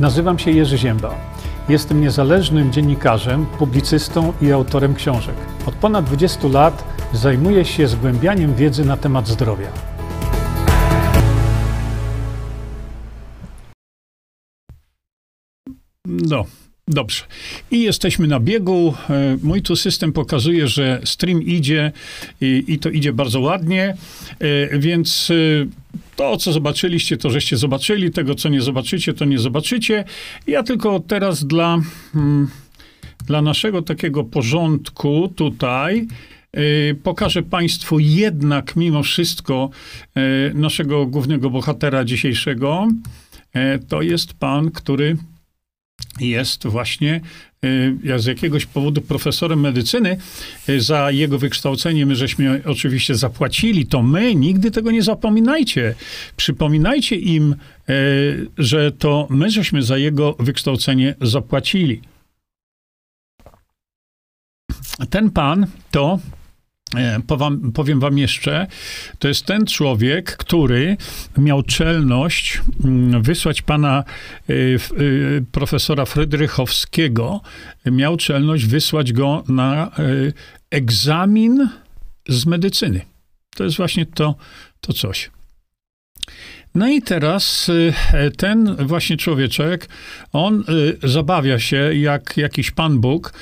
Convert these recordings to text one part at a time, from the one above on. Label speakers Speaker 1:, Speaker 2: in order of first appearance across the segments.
Speaker 1: Nazywam się Jerzy Ziemba. Jestem niezależnym dziennikarzem, publicystą i autorem książek. Od ponad 20 lat zajmuję się zgłębianiem wiedzy na temat zdrowia. No, dobrze. I jesteśmy na biegu. E, Mój tu system pokazuje, że stream idzie i, i to idzie bardzo ładnie, E, więc e, to, co zobaczyliście, to żeście zobaczyli. Tego, co nie zobaczycie, to nie zobaczycie. Ja tylko teraz dla, mm, dla naszego takiego porządku tutaj pokażę Państwu jednak mimo wszystko naszego głównego bohatera dzisiejszego. To jest pan, który jest właśnie y, ja z jakiegoś powodu profesorem medycyny. Y, Za jego wykształcenie my żeśmy oczywiście zapłacili. To my, nigdy tego nie zapominajcie. Przypominajcie im, y, że to my żeśmy za jego wykształcenie zapłacili. Ten pan to powam, powiem wam jeszcze, to jest ten człowiek, który miał czelność mm, wysłać pana f- y, profesora Frydrychowskiego, miał czelność wysłać go na egzamin z medycyny. To jest właśnie to, to coś. No i teraz ten właśnie człowieczek, on zabawia się jak jakiś pan Bóg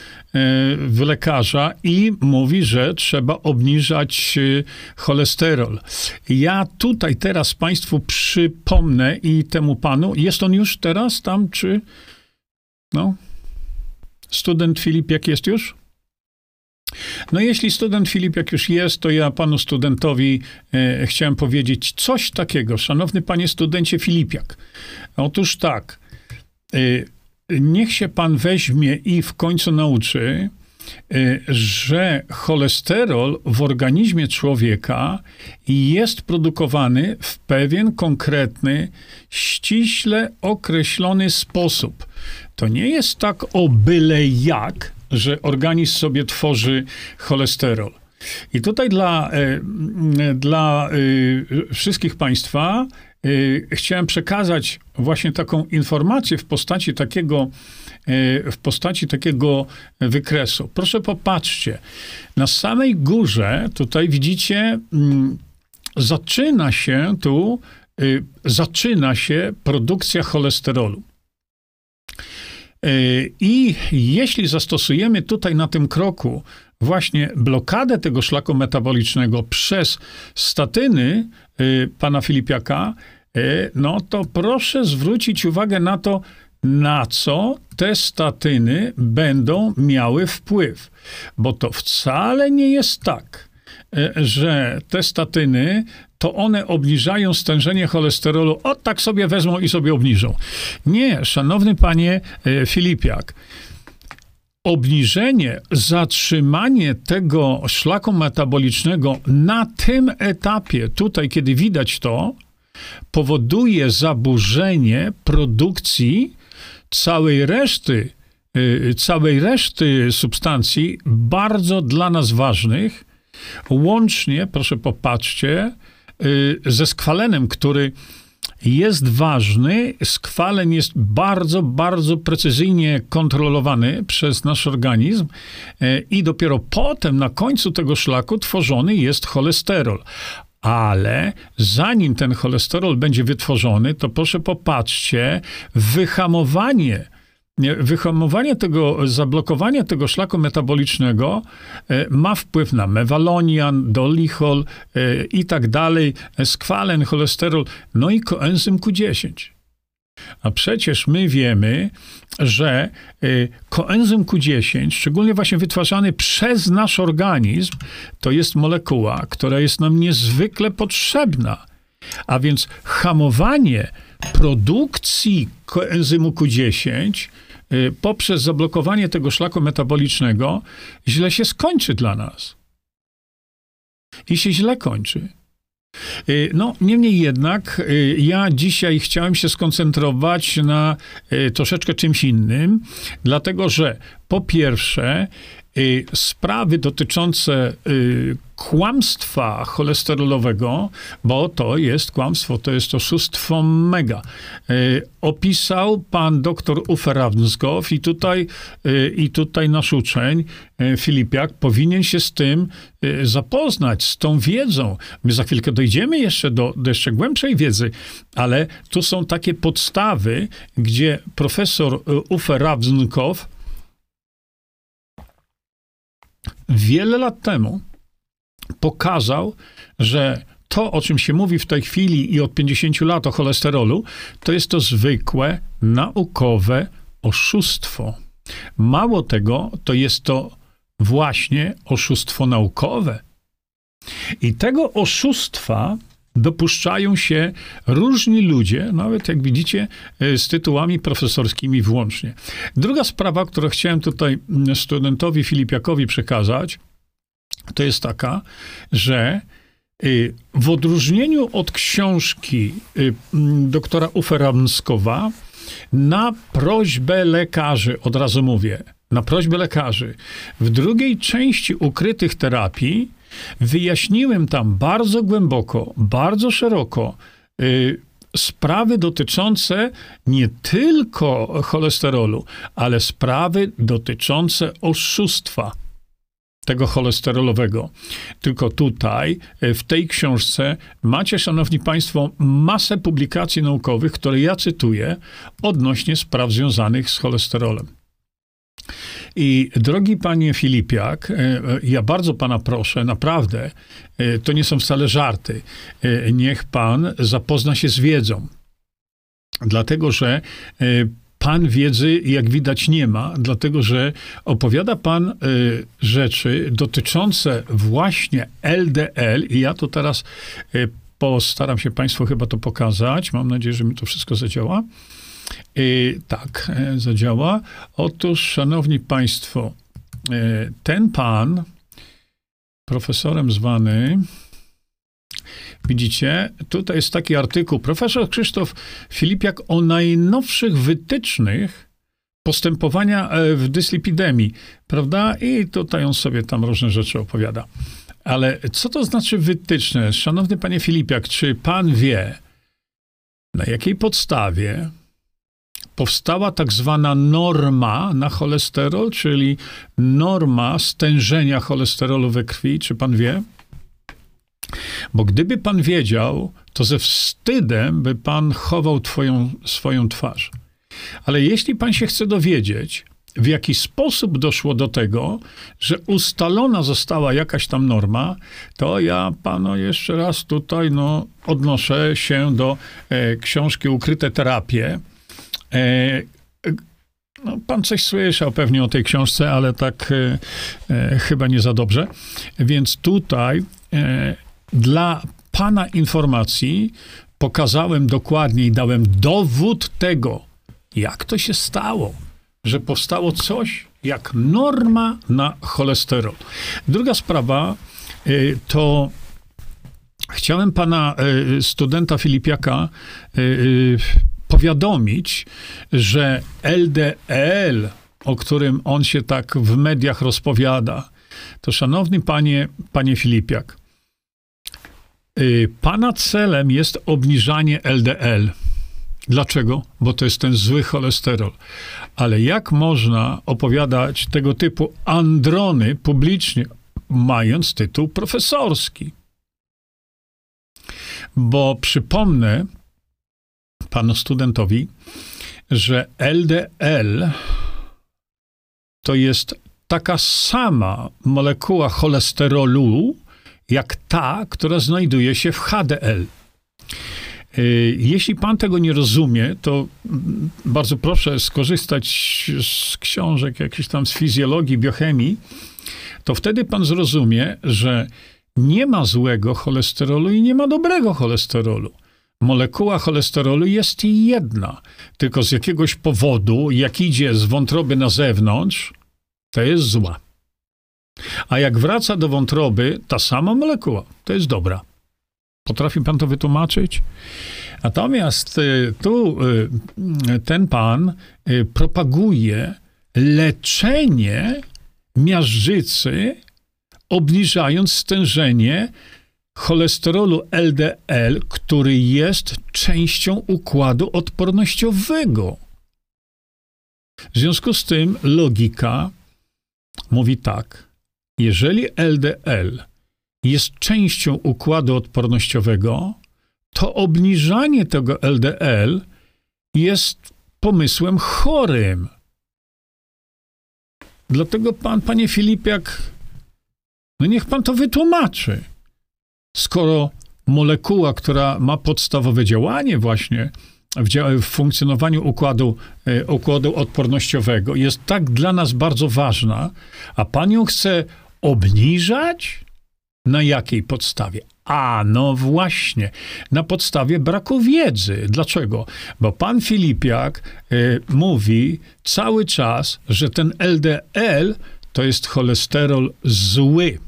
Speaker 1: w lekarza i mówi, że trzeba obniżać y, cholesterol. Ja tutaj teraz Państwu przypomnę i temu panu, jest on już teraz tam, czy no? Student Filip, jak jest już? No jeśli student Filip jak już jest, to ja panu studentowi e, chciałem powiedzieć coś takiego. Szanowny panie studencie Filipiak. Otóż tak, e, niech się pan weźmie i w końcu nauczy, e, że cholesterol w organizmie człowieka jest produkowany w pewien konkretny, ściśle określony sposób. To nie jest tak o byle jak, że organizm sobie tworzy cholesterol. I tutaj dla, e, dla e, wszystkich Państwa chciałem przekazać właśnie taką informację w postaci takiego, w postaci takiego wykresu. Proszę popatrzcie, na samej górze tutaj widzicie, mm, zaczyna się tu, zaczyna się produkcja cholesterolu. I jeśli zastosujemy tutaj na tym kroku właśnie blokadę tego szlaku metabolicznego przez statyny y, pana Filipiaka, y, no to proszę zwrócić uwagę na to, na co te statyny będą miały wpływ. Bo to wcale nie jest tak, y, że te statyny to one obniżają stężenie cholesterolu. O, tak sobie wezmą i sobie obniżą. Nie, szanowny panie Filipiak, obniżenie, zatrzymanie tego szlaku metabolicznego na tym etapie, tutaj, kiedy widać to, powoduje zaburzenie produkcji całej reszty, y, całej reszty substancji bardzo dla nas ważnych, łącznie, proszę popatrzcie, y, ze skwalenem, który jest ważny. Skwalen jest bardzo, bardzo precyzyjnie kontrolowany przez nasz organizm y, i dopiero potem, na końcu tego szlaku, tworzony jest cholesterol. Ale zanim ten cholesterol będzie wytworzony, to proszę popatrzcie, wyhamowanie nie, wyhamowanie tego, zablokowanie tego szlaku metabolicznego e, ma wpływ na mewalonian, dolichol e, i tak dalej, skwalen, cholesterol, no i koenzym Q10. A przecież my wiemy, że e, koenzym Q10, szczególnie właśnie wytwarzany przez nasz organizm, to jest molekuła, która jest nam niezwykle potrzebna. A więc hamowanie produkcji koenzymu Q10 y, poprzez zablokowanie tego szlaku metabolicznego źle się skończy dla nas. I się źle kończy. Y, No, niemniej jednak, y, ja dzisiaj chciałem się skoncentrować na y, troszeczkę czymś innym, dlatego że po pierwsze, y, sprawy dotyczące y, kłamstwa cholesterolowego, bo to jest kłamstwo, to jest oszustwo mega. Y, opisał pan doktor Uferavnskow i tutaj, i tutaj nasz uczeń Filipiak powinien się z tym zapoznać, z tą wiedzą. My za chwilkę dojdziemy jeszcze do, do jeszcze głębszej wiedzy, ale tu są takie podstawy, gdzie profesor Uferavnskow wiele lat temu pokazał, że to, o czym się mówi w tej chwili i od 50 lat o cholesterolu, to jest to zwykłe, naukowe oszustwo. Mało tego, to jest to właśnie oszustwo naukowe. I tego oszustwa dopuszczają się różni ludzie, nawet jak widzicie, e, z tytułami profesorskimi włącznie. Druga sprawa, którą chciałem tutaj mm, studentowi Filipiakowi przekazać, to jest taka, że y, w odróżnieniu od książki y, doktora Uferamskowa, na prośbę lekarzy, od razu mówię, na prośbę lekarzy, w drugiej części ukrytych terapii Wyjaśniłem tam bardzo głęboko, bardzo szeroko y, sprawy dotyczące nie tylko cholesterolu, ale sprawy dotyczące oszustwa tego cholesterolowego. Tylko tutaj, y, w tej książce, macie, szanowni państwo, masę publikacji naukowych, które ja cytuję odnośnie spraw związanych z cholesterolem. I drogi panie Filipiak, e, e, ja bardzo pana proszę, naprawdę, e, to nie są wcale żarty. Niech pan zapozna się z wiedzą. Dlatego, że Pan wiedzy, jak widać, nie ma, dlatego że opowiada Pan rzeczy dotyczące właśnie LDL, i ja to teraz postaram się Państwu chyba to pokazać. Mam nadzieję, że mi to wszystko zadziała. Tak, e, zadziała. Otóż, szanowni państwo, e, ten pan, profesorem zwany, widzicie, tutaj jest taki artykuł, profesor Krzysztof Filipiak o najnowszych wytycznych postępowania e, w dyslipidemii, prawda? I tutaj on sobie tam różne rzeczy opowiada. Ale co to znaczy wytyczne? Szanowny panie Filipiak, czy pan wie, na jakiej podstawie powstała tak zwana norma na cholesterol, czyli norma stężenia cholesterolu we krwi. Czy pan wie? Bo gdyby pan wiedział, to ze wstydem by pan chował twoją, swoją twarz. Ale jeśli pan się chce dowiedzieć, w jaki sposób doszło do tego, że ustalona została jakaś tam norma, to ja panu jeszcze raz tutaj no, odnoszę się do e, książki Ukryte terapie no, pan coś słyszał pewnie o tej książce, ale tak e, e, chyba nie za dobrze. Więc tutaj e, dla pana informacji pokazałem dokładnie i dałem dowód tego, jak to się stało, że powstało coś jak norma na cholesterol. Druga sprawa e, to chciałem pana e, studenta Filipiaka powiadomić, że LDL, o którym on się tak w mediach rozpowiada, to szanowny panie, panie Filipiak, y, pana celem jest obniżanie LDL. Dlaczego? Bo to jest ten zły cholesterol. Ale jak można opowiadać tego typu androny publicznie, mając tytuł profesorski? Bo przypomnę, panu studentowi, że LDL to jest taka sama molekuła cholesterolu, jak ta, która znajduje się w HDL. Y, jeśli pan tego nie rozumie, to bardzo proszę skorzystać z książek jakichś tam z fizjologii, biochemii, to wtedy pan zrozumie, że nie ma złego cholesterolu i nie ma dobrego cholesterolu molekuła cholesterolu jest jedna, tylko z jakiegoś powodu, jak idzie z wątroby na zewnątrz, to jest zła. A jak wraca do wątroby, ta sama molekuła, to jest dobra. Potrafi pan to wytłumaczyć? Natomiast y, tu y, ten pan y, propaguje leczenie miażdżycy, obniżając stężenie cholesterolu LDL, który jest częścią układu odpornościowego. W związku z tym logika mówi tak: jeżeli LDL jest częścią układu odpornościowego, to obniżanie tego LDL jest pomysłem chorym. Dlatego pan, panie Filipiak, no niech pan to wytłumaczy. Skoro molekuła, która ma podstawowe działanie właśnie w, w funkcjonowaniu układu, e, układu odpornościowego, jest tak dla nas bardzo ważna, a pan ją chce obniżać? Na jakiej podstawie? A, no właśnie, na podstawie braku wiedzy. Dlaczego? Bo pan Filipiak y, mówi cały czas, że ten LDL to jest cholesterol zły.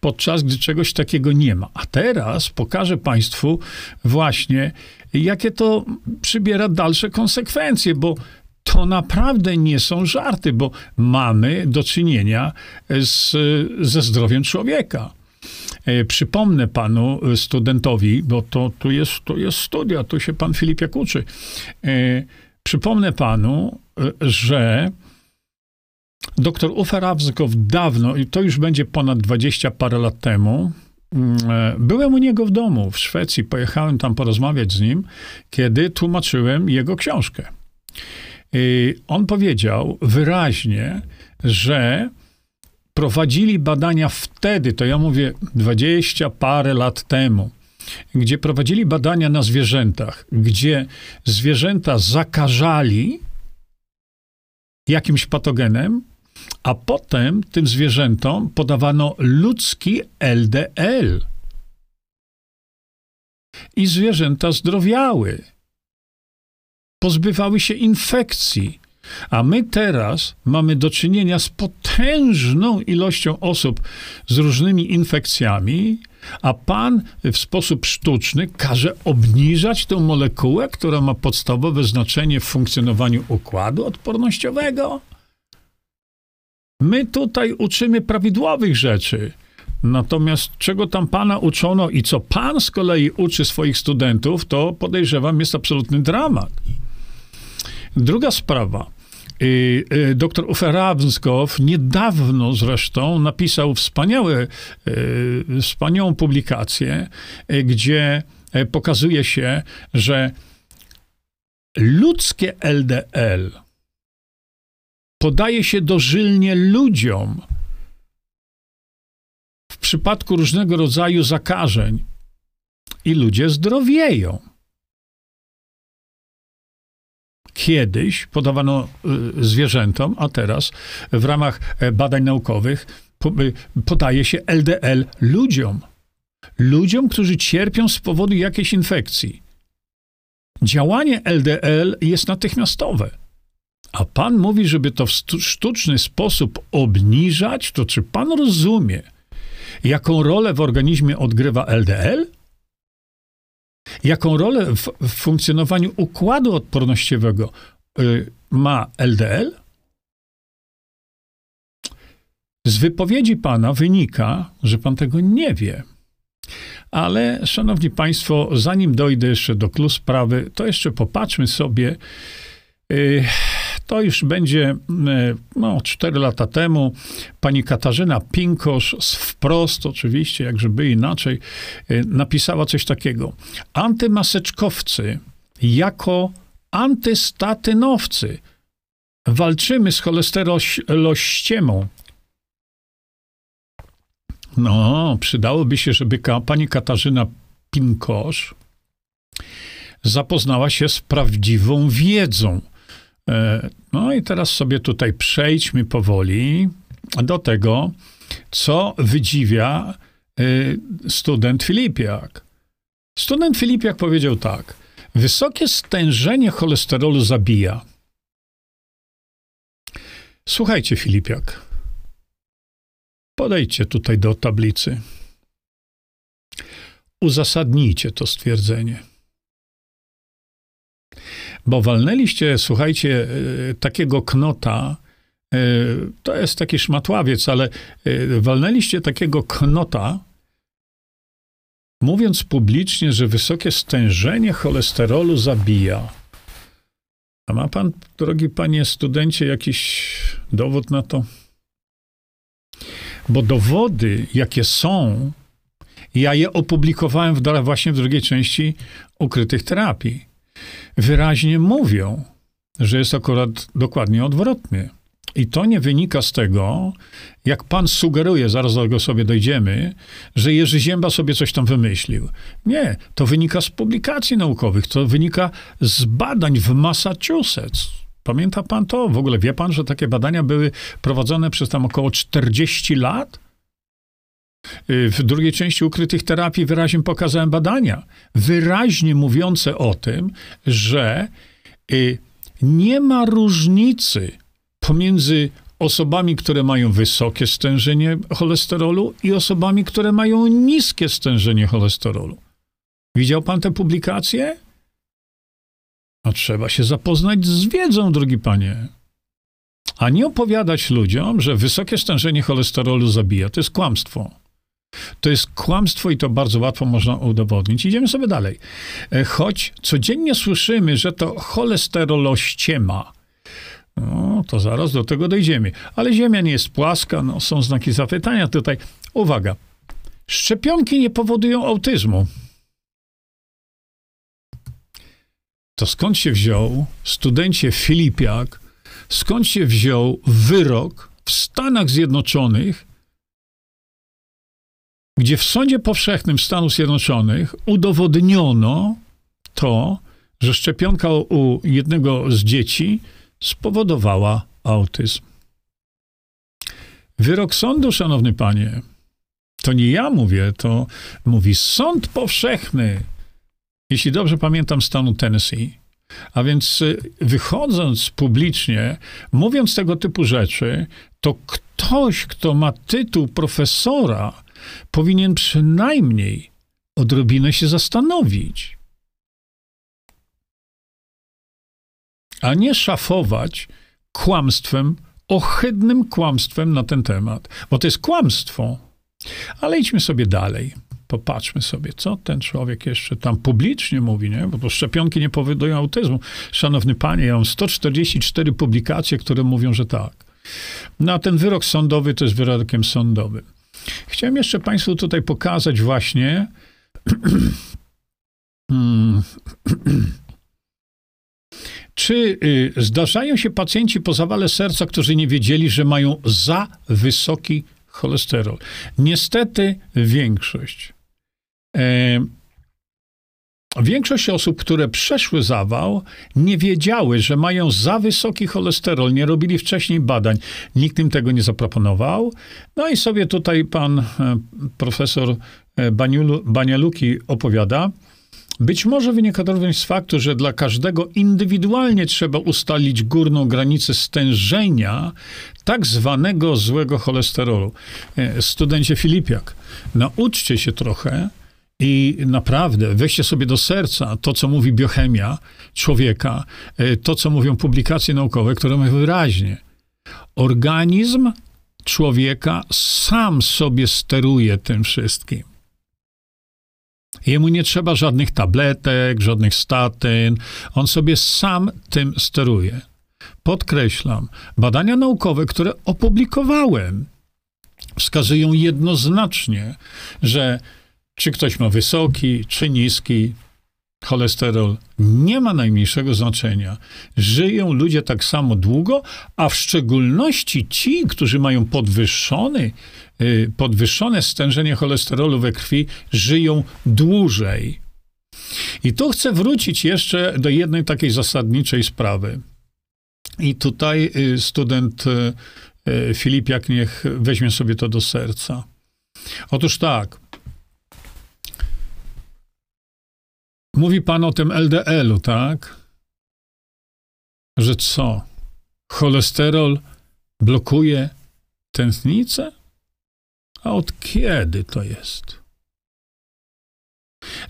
Speaker 1: Podczas gdy czegoś takiego nie ma. A teraz pokażę Państwu właśnie, jakie to przybiera dalsze konsekwencje, bo to naprawdę nie są żarty, bo mamy do czynienia z, ze zdrowiem człowieka. E, przypomnę panu e, studentowi, bo to tu jest, to jest studia, tu się pan Filipiak uczy. E, przypomnę panu, że dr Ufer Avzkow dawno, i to już będzie ponad 20 parę lat temu, mm, Byłem u niego w domu w Szwecji, pojechałem tam porozmawiać z nim, kiedy tłumaczyłem jego książkę. I on powiedział wyraźnie, że prowadzili badania wtedy, to ja mówię dwadzieścia parę lat temu, gdzie prowadzili badania na zwierzętach, gdzie zwierzęta zakażali jakimś patogenem, a potem tym zwierzętom podawano ludzki LDL. I zwierzęta zdrowiały, pozbywały się infekcji. A my teraz mamy do czynienia z potężną ilością osób z różnymi infekcjami, a pan w sposób sztuczny każe obniżać tę molekułę, która ma podstawowe znaczenie w funkcjonowaniu układu odpornościowego. My tutaj uczymy prawidłowych rzeczy. Natomiast czego tam pana uczono i co pan z kolei uczy swoich studentów, to podejrzewam jest absolutny dramat. Druga sprawa. Y, y, Dr Uwe Ravnskow niedawno zresztą napisał wspaniałe, y, wspaniałą publikację, gdzie pokazuje się, że ludzkie LDL podaje się dożylnie ludziom w przypadku różnego rodzaju zakażeń i ludzie zdrowieją. kiedyś podawano y, zwierzętom, a teraz w ramach e, badań naukowych y, podaje się LDL ludziom. Ludziom, którzy cierpią z powodu jakiejś infekcji. Działanie LDL jest natychmiastowe. A pan mówi, żeby to w sztuczny sposób obniżać, to czy pan rozumie, jaką rolę w organizmie odgrywa LDL? Jaką rolę w, w funkcjonowaniu układu odpornościowego y, ma LDL? Z wypowiedzi pana wynika, że pan tego nie wie. Ale, szanowni państwo, zanim dojdę jeszcze do klus sprawy, to jeszcze popatrzmy sobie. Y, to już będzie e, no, 4 lata temu. Pani Katarzyna Pinkosz z wprost, oczywiście, jak inaczej, e, napisała coś takiego. Antymaseczkowcy jako antystatynowcy walczymy z cholesterolościemą. No, przydałoby się, żeby ka pani Katarzyna Pinkosz zapoznała się z prawdziwą wiedzą no i teraz sobie tutaj przejdźmy powoli do tego, co wydziwia e, student Filipiak. Student Filipiak powiedział tak: Wysokie stężenie cholesterolu zabija. Słuchajcie, Filipiak. Podejdźcie tutaj do tablicy. Uzasadnijcie to stwierdzenie bo walnęliście, słuchajcie, e, takiego knota to jest taki szmatławiec, ale walnęliście takiego knota, mówiąc publicznie, że wysokie stężenie cholesterolu zabija. A ma pan, drogi panie studencie, jakiś dowód na to? Bo dowody, jakie są, ja je opublikowałem w, właśnie w drugiej części ukrytych terapii. Wyraźnie mówią, że jest akurat dokładnie odwrotnie. I to nie wynika z tego, jak pan sugeruje, zaraz do tego sobie dojdziemy, że Jerzy Zięba sobie coś tam wymyślił. Nie, to wynika z publikacji naukowych, to wynika z badań w Massachusetts. Pamięta pan to? W ogóle wie pan, że takie badania były prowadzone przez tam około 40 lat? Y, w drugiej części ukrytych terapii wyraźnie pokazałem badania, wyraźnie mówiące o tym, że y, nie ma różnicy pomiędzy osobami, które mają wysokie stężenie cholesterolu i osobami, które mają niskie stężenie cholesterolu. Widział pan te publikacje? No trzeba się zapoznać z wiedzą, drogi panie. A nie opowiadać ludziom, że wysokie stężenie cholesterolu zabija. To jest kłamstwo. To jest kłamstwo i to bardzo łatwo można udowodnić. Idziemy sobie dalej. E, choć codziennie słyszymy, że to cholesterolościema. No, to zaraz do tego dojdziemy. Ale Ziemia nie jest płaska, no, są znaki zapytania tutaj. Uwaga. Szczepionki nie powodują autyzmu. To skąd się wziął studencie Filipiak, skąd się wziął wyrok w Stanach Zjednoczonych, gdzie w Sądzie Powszechnym Stanów Zjednoczonych udowodniono to, że szczepionka u jednego z dzieci spowodowała autyzm. Wyrok sądu, szanowny panie, to nie ja mówię, to mówi Sąd Powszechny, jeśli dobrze pamiętam, stanu Tennessee. A więc y, wychodząc publicznie, mówiąc tego typu rzeczy, to ktoś, kto ma tytuł profesora, powinien przynajmniej odrobinę się zastanowić. A nie szafować kłamstwem, ohydnym kłamstwem na ten temat, bo to jest kłamstwo. Ale idźmy sobie dalej. Popatrzmy sobie, co ten człowiek jeszcze tam publicznie mówi, nie? Bo szczepionki nie powodują autyzmu. Szanowny panie, ja mam 144 publikacje, które mówią, że tak. No a ten wyrok sądowy to jest wyrokiem sądowym. Chciałem jeszcze Państwu tutaj pokazać właśnie. Czy y, zdarzają się pacjenci po zawale serca, którzy nie wiedzieli, że mają za wysoki cholesterol? Niestety większość. E, Większość osób, które przeszły zawał, nie wiedziały, że mają za wysoki cholesterol, nie robili wcześniej badań. Nikt im tego nie zaproponował. No i sobie tutaj pan e, profesor e, Banialuki opowiada. Być może wynika to również z faktu, że dla każdego indywidualnie trzeba ustalić górną granicę stężenia tak zwanego złego cholesterolu. E, studencie Filipiak, nauczcie się trochę, i naprawdę weźcie sobie do serca to, co mówi biochemia człowieka, e, to, co mówią publikacje naukowe, które mówią wyraźnie. Organizm człowieka sam sobie steruje tym wszystkim. Jemu nie trzeba żadnych tabletek, żadnych statyn. On sobie sam tym steruje. Podkreślam, badania naukowe, które opublikowałem, wskazują jednoznacznie, że czy ktoś ma wysoki, czy niski cholesterol, nie ma najmniejszego znaczenia. Żyją ludzie tak samo długo, a w szczególności ci, którzy mają podwyższony, y, podwyższone stężenie cholesterolu we krwi, żyją dłużej. I tu chcę wrócić jeszcze do jednej takiej zasadniczej sprawy. I tutaj y, student y, Filipiak niech weźmie sobie to do serca. Otóż tak, Mówi pan o tym LDL-u, tak? Że co? Cholesterol blokuje tętnicę? A od kiedy to jest?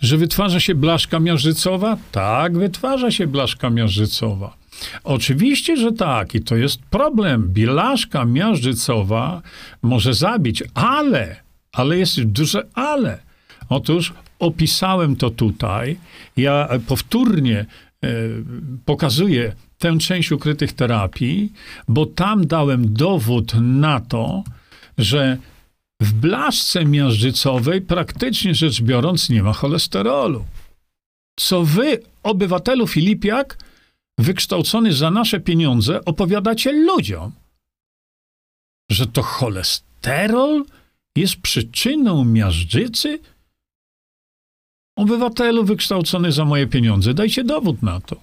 Speaker 1: Że wytwarza się blaszka miażdżycowa? Tak, wytwarza się blaszka miażdżycowa. Oczywiście, że tak, i to jest problem. Bilaszka miażdżycowa może zabić, ale, ale jest duże ale. Otóż opisałem to tutaj. Ja powtórnie e, pokazuję tę część ukrytych terapii, bo tam dałem dowód na to, że w blaszce miażdżycowej praktycznie rzecz biorąc nie ma cholesterolu. Co wy, obywatelu Filipiak, wykształcony za nasze pieniądze, opowiadacie ludziom? Że to cholesterol jest przyczyną miażdżycy? Obywatelu wykształcony za moje pieniądze, dajcie dowód na to.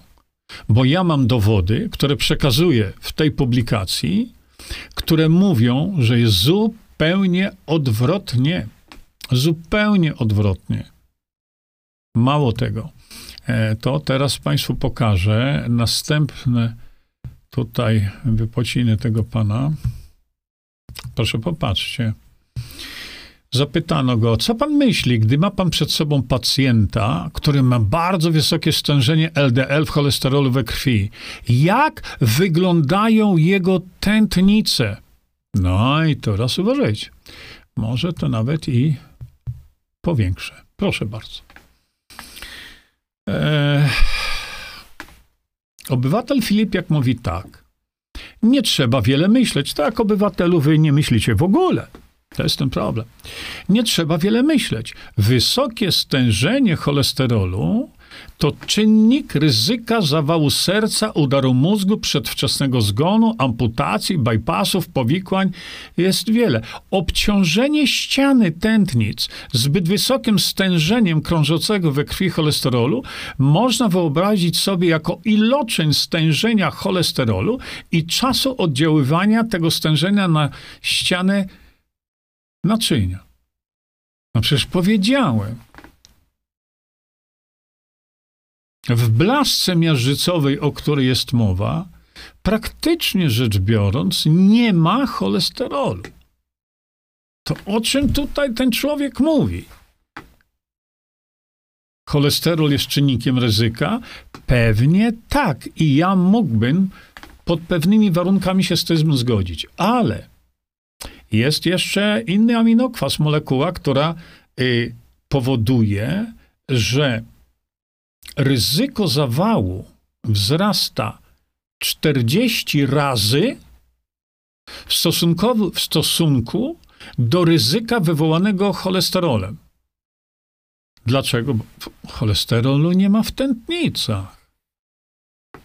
Speaker 1: Bo ja mam dowody, które przekazuję w tej publikacji, które mówią, że jest zupełnie odwrotnie. Zupełnie odwrotnie. Mało tego. E, to teraz Państwu pokażę następne tutaj wypociny tego pana. Proszę popatrzcie. Zapytano go, co pan myśli, gdy ma pan przed sobą pacjenta, który ma bardzo wysokie stężenie LDL w cholesterolu we krwi? Jak wyglądają jego tętnice? No i teraz uważajcie. Może to nawet i powiększę. Proszę bardzo. Eee, obywatel Filipiak mówi tak. Nie trzeba wiele myśleć. Tak, obywatelu, wy nie myślicie w ogóle. To jest ten problem. Nie trzeba wiele myśleć. Wysokie stężenie cholesterolu to czynnik ryzyka zawału serca, udaru mózgu, przedwczesnego zgonu, amputacji, bypassów, powikłań. Jest wiele. Obciążenie ściany tętnic zbyt wysokim stężeniem krążącego we krwi cholesterolu można wyobrazić sobie jako iloczyn stężenia cholesterolu i czasu oddziaływania tego stężenia na ścianę naczynia. No przecież powiedziałem. W blaszce miażdżycowej, o której jest mowa, praktycznie rzecz biorąc, nie ma cholesterolu. To o czym tutaj ten człowiek mówi? Cholesterol jest czynnikiem ryzyka? Pewnie tak. I ja mógłbym pod pewnymi warunkami się z tym zgodzić. Ale jest jeszcze inny aminokwas, molekuła, która y, powoduje, że ryzyko zawału wzrasta 40 razy w, w stosunku do ryzyka wywołanego cholesterolem. Dlaczego? Bo cholesterolu nie ma w tętnicach.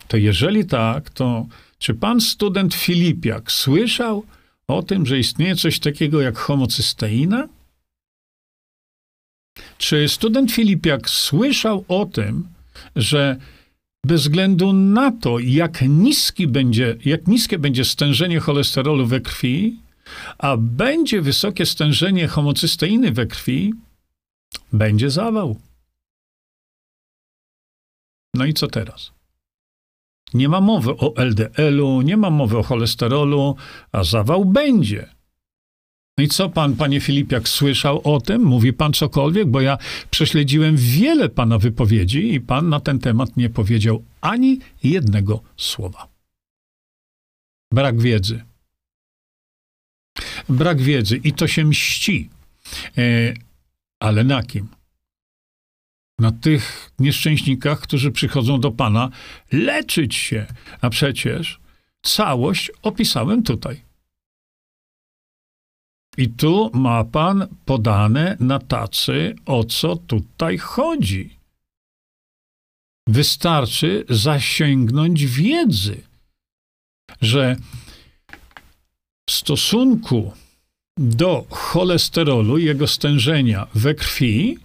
Speaker 1: To jeżeli tak, to czy pan student Filipiak słyszał o tym, że istnieje coś takiego jak homocysteina? Czy student Filipiak słyszał o tym, że bez względu na to, jak, niski będzie, jak niskie będzie stężenie cholesterolu we krwi, a będzie wysokie stężenie homocysteiny we krwi, będzie zawał. No i co teraz? Nie ma mowy o LDL-u, nie ma mowy o cholesterolu, a zawał będzie. No i co pan, panie Filipiak, słyszał o tym? Mówi pan cokolwiek? Bo ja prześledziłem wiele pana wypowiedzi i pan na ten temat nie powiedział ani jednego słowa. Brak wiedzy. Brak wiedzy i to się mści. E, ale na kim? Na tych nieszczęśnikach, którzy przychodzą do pana leczyć się. A przecież całość opisałem tutaj. I tu ma pan podane na tacy, o co tutaj chodzi. Wystarczy zasięgnąć wiedzy, że w stosunku do cholesterolu, jego stężenia we krwi,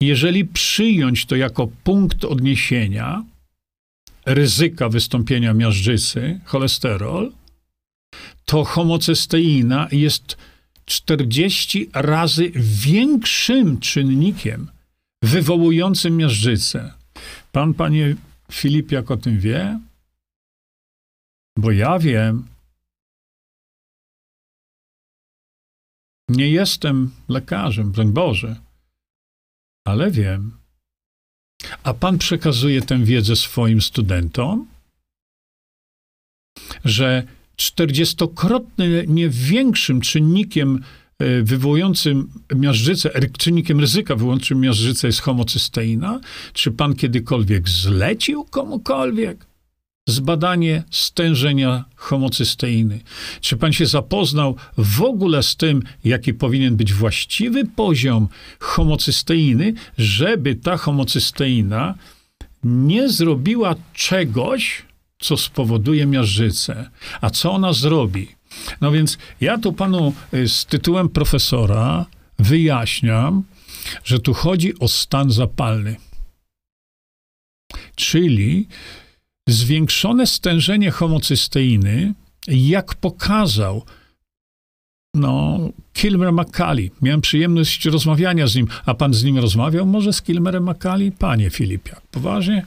Speaker 1: jeżeli przyjąć to jako punkt odniesienia ryzyka wystąpienia miażdżycy, cholesterol, to homocysteina jest 40 razy większym czynnikiem wywołującym miażdżycę. Pan, panie Filip, jak o tym wie? Bo ja wiem. Nie jestem lekarzem, broń Boże, ale wiem. A pan przekazuje tę wiedzę swoim studentom, że czterdziestokrotnie nie większym czynnikiem e, wywołującym miażdżycę, czynnikiem ryzyka wywołującym miażdżycę jest homocysteina? Czy pan kiedykolwiek zlecił komukolwiek zbadanie stężenia homocysteiny? Czy pan się zapoznał w ogóle z tym, jaki powinien być właściwy poziom homocysteiny, żeby ta homocysteina nie zrobiła czegoś, co spowoduje miażdżycę. A co ona zrobi? No więc ja tu panu y, z tytułem profesora wyjaśniam, że tu chodzi o stan zapalny. Czyli zwiększone stężenie homocysteiny, jak pokazał no, Kilmer McCallie. Miałem przyjemność rozmawiania z nim. A pan z nim rozmawiał może z Kilmerem McCallie? Panie Filipiak, poważnie?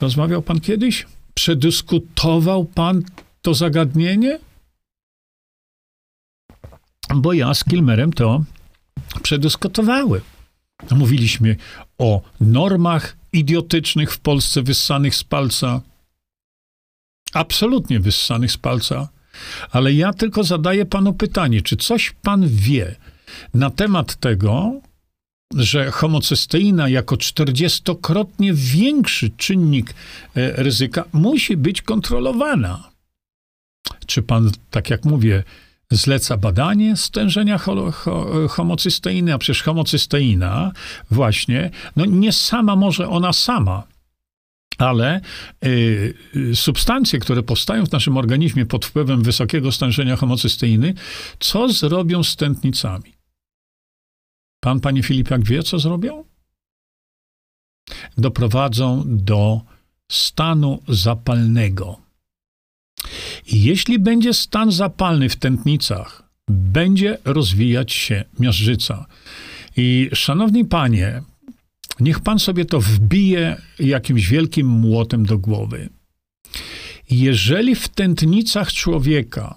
Speaker 1: Rozmawiał pan kiedyś? Przedyskutował pan to zagadnienie? Bo ja z Kilmerem to przedyskutowałem. Mówiliśmy o normach idiotycznych w Polsce wyssanych z palca. Absolutnie wyssanych z palca. Ale ja tylko zadaję panu pytanie, czy coś pan wie na temat tego, że homocysteina jako czterdziestokrotnie większy czynnik e, ryzyka musi być kontrolowana. Czy pan, tak jak mówię, zleca badanie stężenia homocysteiny, a przecież homocysteina właśnie, no nie sama może ona sama, ale y, substancje, które powstają w naszym organizmie pod wpływem wysokiego stężenia homocysteiny, co zrobią z tętnicami? Pan, panie Filipiak, wie, co zrobią? Doprowadzą do stanu zapalnego. Jeśli będzie stan zapalny w tętnicach, będzie rozwijać się miażdżyca. I szanowni panie, niech pan sobie to wbije jakimś wielkim młotem do głowy. Jeżeli w tętnicach człowieka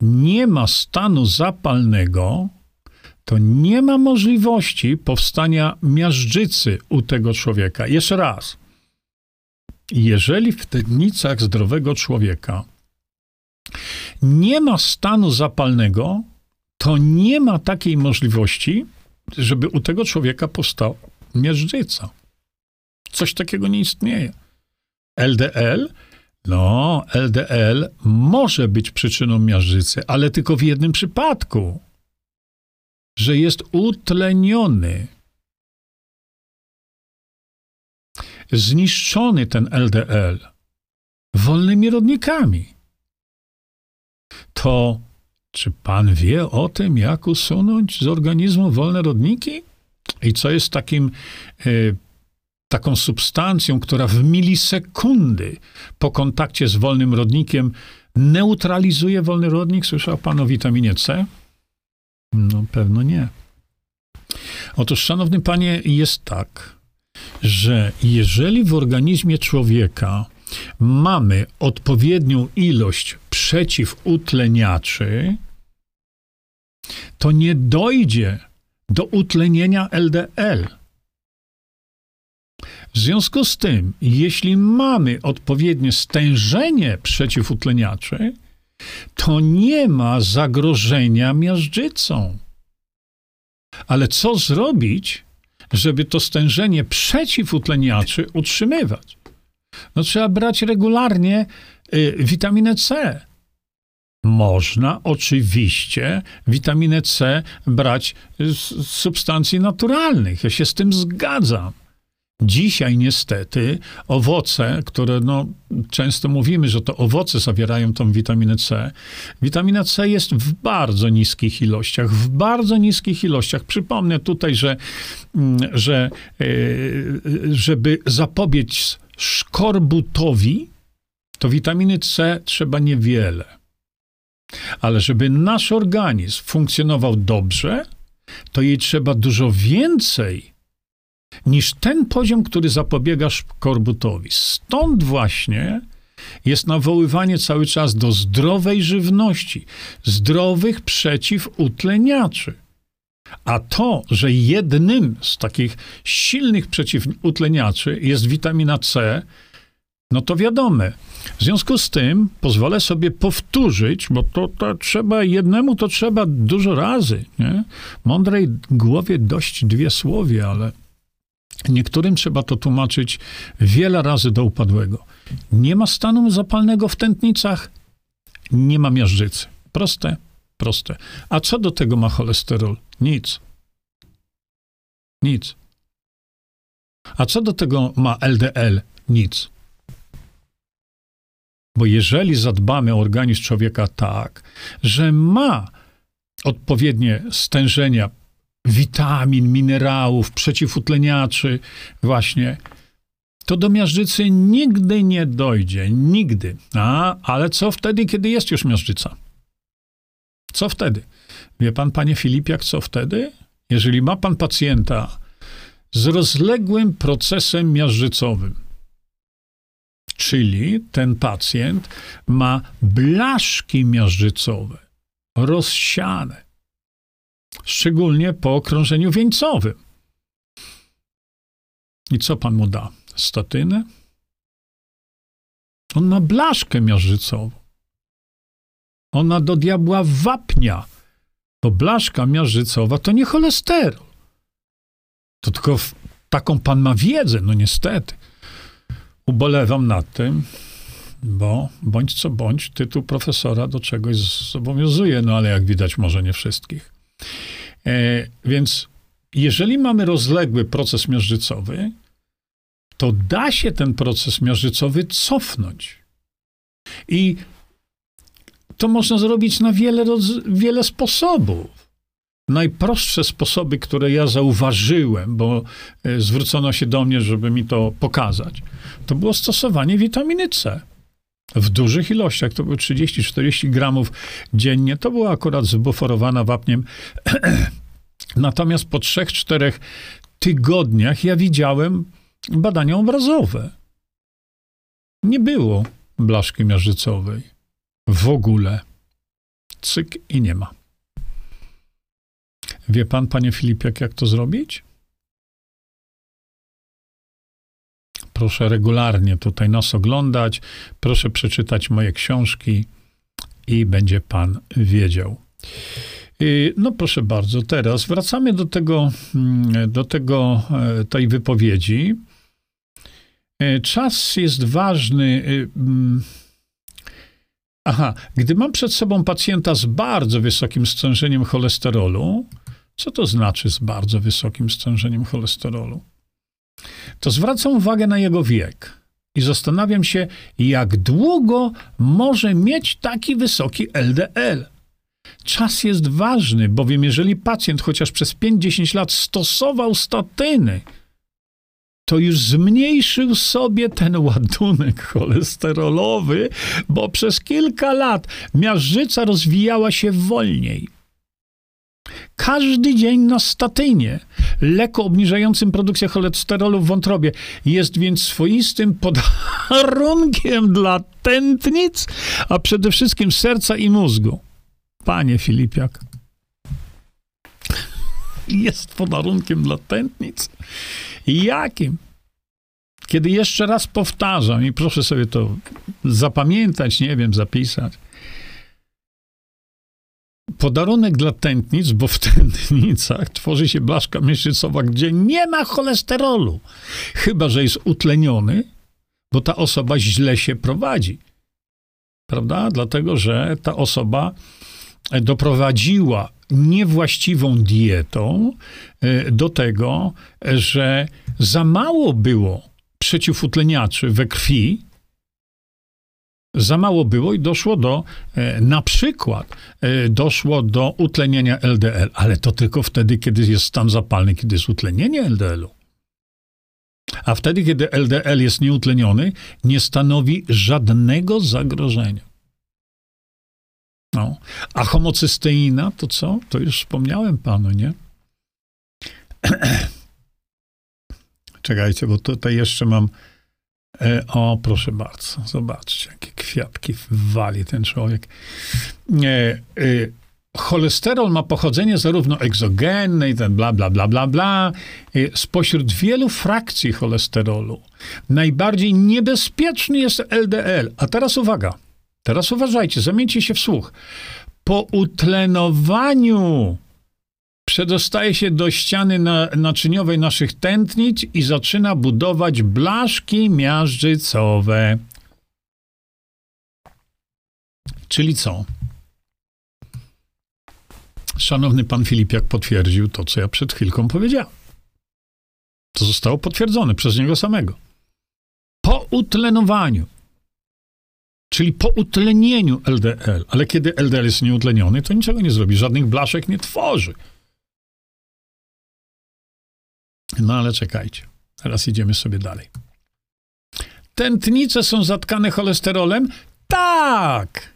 Speaker 1: nie ma stanu zapalnego, to nie ma możliwości powstania miażdżycy u tego człowieka. Jeszcze raz. Jeżeli w tętnicach zdrowego człowieka nie ma stanu zapalnego, to nie ma takiej możliwości, żeby u tego człowieka powstała miażdżyca. Coś takiego nie istnieje. LDL? No, LDL może być przyczyną miażdżycy, ale tylko w jednym przypadku że jest utleniony. Zniszczony ten LDL wolnymi rodnikami. To czy pan wie o tym, jak usunąć z organizmu wolne rodniki? I co jest takim, y, taką substancją, która w milisekundy po kontakcie z wolnym rodnikiem neutralizuje wolny rodnik? Słyszał pan o witaminie C? No pewno nie. Otóż, szanowny panie, jest tak, że jeżeli w organizmie człowieka mamy odpowiednią ilość przeciwutleniaczy, to nie dojdzie do utlenienia LDL. W związku z tym, jeśli mamy odpowiednie stężenie przeciwutleniaczy, to nie ma zagrożenia miażdżycą. Ale co zrobić, żeby to stężenie przeciwutleniaczy utrzymywać? No trzeba brać regularnie y, witaminę C. Można oczywiście witaminę C brać z substancji naturalnych. Ja się z tym zgadzam. Dzisiaj niestety owoce, które no, często mówimy, że to owoce zawierają tą witaminę C, witamina C jest w bardzo niskich ilościach, w bardzo niskich ilościach. Przypomnę tutaj, że, mm, że e, żeby zapobiec szkorbutowi, to witaminy C trzeba niewiele. Ale żeby nasz organizm funkcjonował dobrze, to jej trzeba dużo więcej niż ten poziom, który zapobiega korbutowi. Stąd właśnie jest nawoływanie cały czas do zdrowej żywności, zdrowych przeciwutleniaczy. A to, że jednym z takich silnych przeciwutleniaczy jest witamina C, no to wiadome. W związku z tym pozwolę sobie powtórzyć, bo to, to trzeba jednemu, to trzeba dużo razy. Nie? Mądrej głowie dość dwie słowie, ale niektórym trzeba to tłumaczyć wiele razy do upadłego. Nie ma stanu zapalnego w tętnicach, nie ma miażdżycy. Proste, proste. A co do tego ma cholesterol? Nic. Nic. A co do tego ma LDL? Nic. Bo jeżeli zadbamy o organizm człowieka tak, że ma odpowiednie stężenia witamin, minerałów, przeciwutleniaczy, właśnie, to do miażdżycy nigdy nie dojdzie. Nigdy. A, ale co wtedy, kiedy jest już miażdżyca? Co wtedy? Wie pan, panie Filipiak, co wtedy? Jeżeli ma pan pacjenta z rozległym procesem miażdżycowym, czyli ten pacjent ma blaszki miażdżycowe rozsiane, szczególnie po okrążeniu wieńcowym. I co pan mu da? Statynę? On ma blaszkę miażdżycową. Ona do diabła wapnia, bo blaszka miażdżycowa to nie cholesterol. To tylko w, taką pan ma wiedzę, no niestety. Ubolewam nad tym, bo bądź co bądź, tytuł profesora do czegoś zobowiązuje, no ale jak widać, może nie wszystkich. E, więc jeżeli mamy rozległy proces miażdżycowy, to da się ten proces miażdżycowy cofnąć. I to można zrobić na wiele, wiele sposobów. Najprostsze sposoby, które ja zauważyłem, bo e, zwrócono się do mnie, żeby mi to pokazać, to było stosowanie witaminy C. W dużych ilościach, to było 30-40 gramów dziennie. To była akurat zbuforowana wapniem. Natomiast po 3-4 tygodniach ja widziałem badania obrazowe. Nie było blaszki miażdżycowej. W ogóle. Cyk i nie ma. Wie pan, panie Filipiak, jak to zrobić? Proszę regularnie tutaj nas oglądać, proszę przeczytać moje książki i będzie pan wiedział. No proszę bardzo, teraz wracamy do tego, mm, do tego, e, tej wypowiedzi. E, czas jest ważny. Y, mm, aha, gdy mam przed sobą pacjenta z bardzo wysokim stężeniem cholesterolu, co to znaczy z bardzo wysokim stężeniem cholesterolu? To zwracam uwagę na jego wiek i zastanawiam się, jak długo może mieć taki wysoki LDL. Czas jest ważny, bowiem jeżeli pacjent chociaż przez 5-10 lat stosował statyny, to już zmniejszył sobie ten ładunek cholesterolowy, bo przez kilka lat miażdżyca rozwijała się wolniej. Każdy dzień na statynie, leku obniżającym produkcję cholesterolu w wątrobie, jest więc swoistym podarunkiem dla tętnic, a przede wszystkim serca i mózgu. Panie Filipiak, jest podarunkiem dla tętnic? Jakim? Kiedy jeszcze raz powtarzam, i proszę sobie to zapamiętać, nie wiem, zapisać. Podarunek dla tętnic, bo w tętnicach tworzy się blaszka miesięcowa, gdzie nie ma cholesterolu. Chyba, że jest utleniony, bo ta osoba źle się prowadzi. Prawda? Dlatego, że ta osoba doprowadziła niewłaściwą dietą e, do tego, że za mało było przeciwutleniaczy we krwi, za mało było i doszło do, e, na przykład, e, doszło do utlenienia LDL, ale to tylko wtedy, kiedy jest stan zapalny, kiedy jest utlenienie LDL-u. A wtedy, kiedy LDL jest nieutleniony, nie stanowi żadnego zagrożenia. No. A homocysteina to co? To już wspomniałem panu, nie? Czekajcie, bo tutaj jeszcze mam. E, o, proszę bardzo, zobaczcie, jakie kwiatki wali ten człowiek. E, e, cholesterol ma pochodzenie zarówno egzogenne i ten bla, bla, bla, bla, bla. Spośród wielu frakcji cholesterolu najbardziej niebezpieczny jest LDL. A teraz uwaga, teraz uważajcie, zamieńcie się w słuch. Po utlenowaniu przedostaje się do ściany na, naczyniowej naszych tętnic i zaczyna budować blaszki miażdżycowe. Czyli co? Szanowny pan Filipiak potwierdził to, co ja przed chwilką powiedziałem. To zostało potwierdzone przez niego samego. Po utlenowaniu, czyli po utlenieniu LDL, ale kiedy LDL jest nieutleniony, to niczego nie zrobi, żadnych blaszek nie tworzy. No ale czekajcie, teraz idziemy sobie dalej. Tętnice są zatkane cholesterolem? Tak!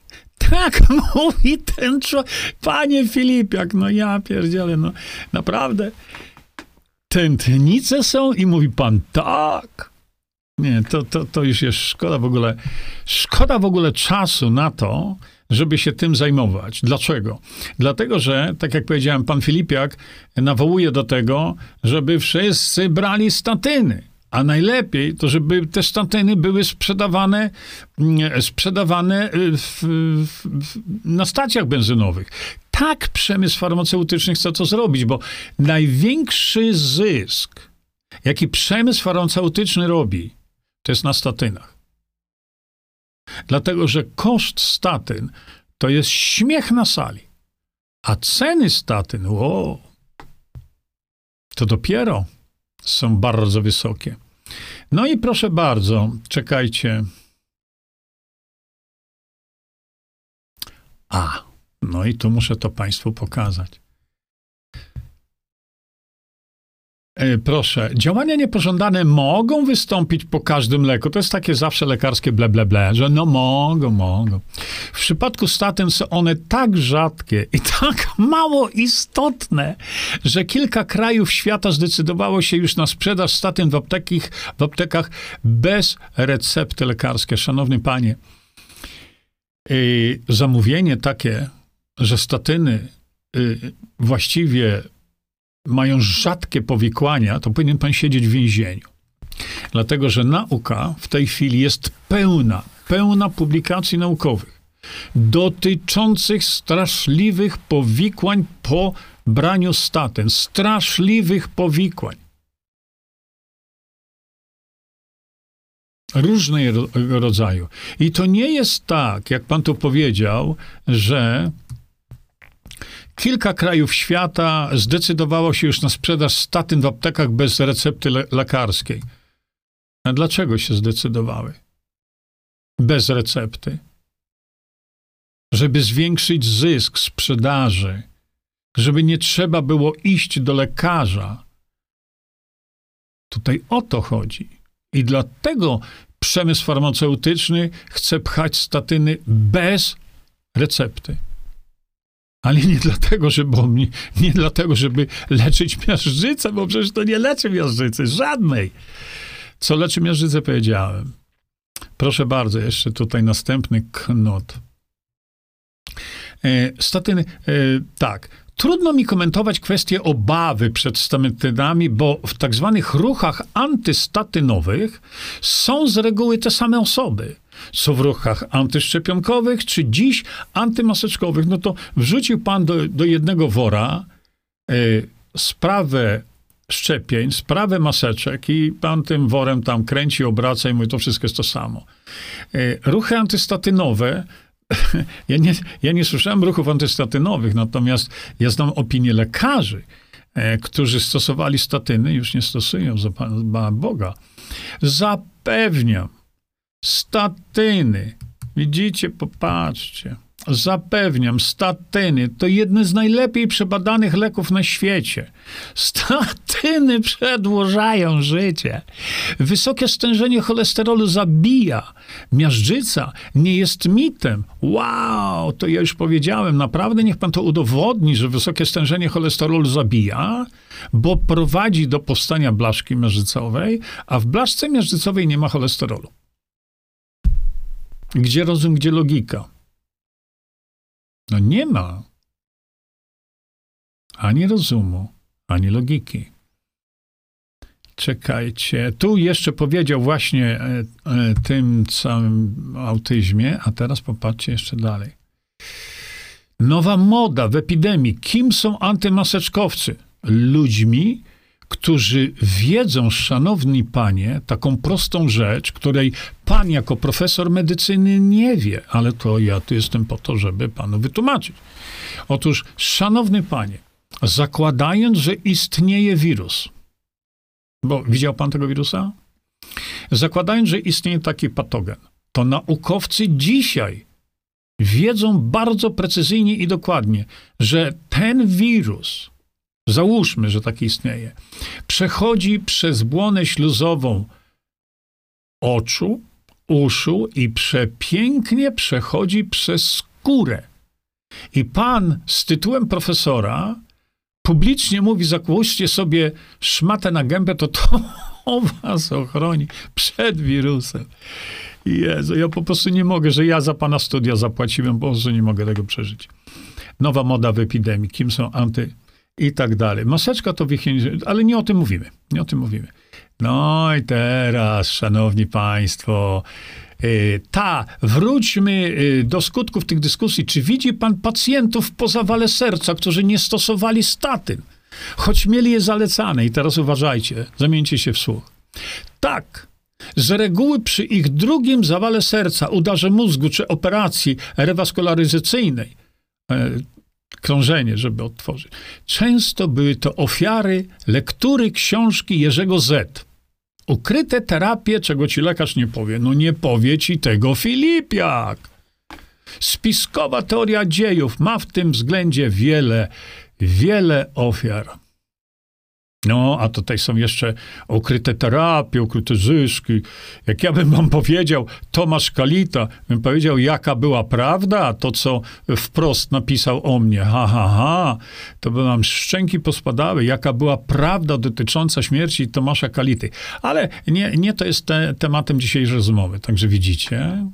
Speaker 1: Tak mówi ten człowiek. Panie Filipiak, no ja pierdzielę, no naprawdę. Tętnice są i mówi pan tak. Nie, to, to, to już jest szkoda w ogóle, szkoda w ogóle czasu na to, żeby się tym zajmować. Dlaczego? Dlatego, że, tak jak powiedziałem, pan Filipiak nawołuje do tego, żeby wszyscy brali statyny. A najlepiej to, żeby te statyny były sprzedawane, mm, sprzedawane y, w, w, na stacjach benzynowych. Tak przemysł farmaceutyczny chce to zrobić, bo największy zysk, jaki przemysł farmaceutyczny robi, to jest na statynach. Dlatego, że koszt statyn to jest śmiech na sali, a ceny statyn, o, to dopiero są bardzo wysokie. No i proszę bardzo, czekajcie. A, no i tu muszę to Państwu pokazać. Proszę, działania niepożądane mogą wystąpić po każdym leku. To jest takie zawsze lekarskie ble, ble, ble, że no mogą, mogą. W przypadku statyn są one tak rzadkie i tak mało istotne, że kilka krajów świata zdecydowało się już na sprzedaż statyn w, apteki, w aptekach bez recepty lekarskiej. Szanowny panie, yy, zamówienie takie, że statyny yy, właściwie mają rzadkie powikłania, to powinien pan siedzieć w więzieniu. Dlatego, że nauka w tej chwili jest pełna, pełna publikacji naukowych dotyczących straszliwych powikłań po braniu statyn. Straszliwych powikłań. Różnego rodzaju. I to nie jest tak, jak pan tu powiedział, że Kilka krajów świata zdecydowało się już na sprzedaż statyn w aptekach bez recepty le lekarskiej. A dlaczego się zdecydowały? Bez recepty. Żeby zwiększyć zysk sprzedaży, żeby nie trzeba było iść do lekarza. Tutaj o to chodzi. I dlatego przemysł farmaceutyczny chce pchać statyny bez recepty. Ale nie dlatego, żeby, nie, nie dlatego, żeby leczyć miażdżycę, bo przecież to nie leczy miażdżycy, żadnej. Co leczy miażdżycę, powiedziałem. Proszę bardzo, jeszcze tutaj następny knot. E, statyny, e, tak. Trudno mi komentować kwestię obawy przed statynami, bo w tak zwanych ruchach antystatynowych są z reguły te same osoby co w ruchach antyszczepionkowych, czy dziś antymaseczkowych, no to wrzucił pan do, do jednego wora y, sprawę szczepień, sprawę maseczek i pan tym worem tam kręci, obraca i mówi, to wszystko jest to samo. Y, ruchy antystatynowe, ja nie, ja nie słyszałem ruchów antystatynowych, natomiast ja znam opinię lekarzy, y, którzy stosowali statyny, już nie stosują, za Pana Boga. Zapewniam, Statyny. Widzicie, popatrzcie. Zapewniam, statyny to jedne z najlepiej przebadanych leków na świecie. Statyny przedłużają życie. Wysokie stężenie cholesterolu zabija. Miażdżyca nie jest mitem. Wow, to ja już powiedziałem. Naprawdę niech pan to udowodni, że wysokie stężenie cholesterolu zabija, bo prowadzi do powstania blaszki miażdżycowej, a w blaszce miażdżycowej nie ma cholesterolu. Gdzie rozum, gdzie logika? No nie ma. ani rozumu, ani logiki. Czekajcie, tu jeszcze powiedział właśnie e, e, tym całym autyzmie, a teraz popatrzcie jeszcze dalej. Nowa moda w epidemii. Kim są antymaseczkowcy? Ludźmi, którzy wiedzą, szanowni panie, taką prostą rzecz, której pan jako profesor medycyny nie wie, ale to ja tu jestem po to, żeby panu wytłumaczyć. Otóż, szanowny panie, zakładając, że istnieje wirus, bo widział pan tego wirusa? Zakładając, że istnieje taki patogen, to naukowcy dzisiaj wiedzą bardzo precyzyjnie i dokładnie, że ten wirus, załóżmy, że taki istnieje, przechodzi przez błonę śluzową oczu, uszu i przepięknie przechodzi przez skórę. I pan z tytułem profesora publicznie mówi, zakłóżcie sobie szmatę na gębę, to to was ochroni przed wirusem. Jezu, ja po prostu nie mogę, że ja za pana studia zapłaciłem, bo że nie mogę tego przeżyć. Nowa moda w epidemii, kim są anty i tak dalej. Maseczka to wychnięcie, ale nie o tym mówimy, nie o tym mówimy. No i teraz, szanowni państwo, y, ta, wróćmy y, do skutków tych dyskusji. Czy widzi pan pacjentów po zawale serca, którzy nie stosowali statyn, choć mieli je zalecane? I teraz uważajcie, zamieńcie się w słuch. Tak, z reguły przy ich drugim zawale serca, udarze mózgu czy operacji rewaskularyzacyjnej, e, krążenie, żeby odtworzyć, często były to ofiary lektury książki Jerzego Z. Ukryte terapie, czego ci lekarz nie powie. No nie powie ci tego Filipiak. Spiskowa teoria dziejów ma w tym względzie wiele, wiele ofiar. No, a tutaj są jeszcze ukryte terapie, ukryte zyski. Jak ja bym wam powiedział, Tomasz Kalita, bym powiedział, jaka była prawda, to co wprost napisał o mnie, ha, ha, ha, to by nam szczęki pospadały, jaka była prawda dotycząca śmierci Tomasza Kality. Ale nie, nie to jest te, tematem dzisiejszej rozmowy, także widzicie,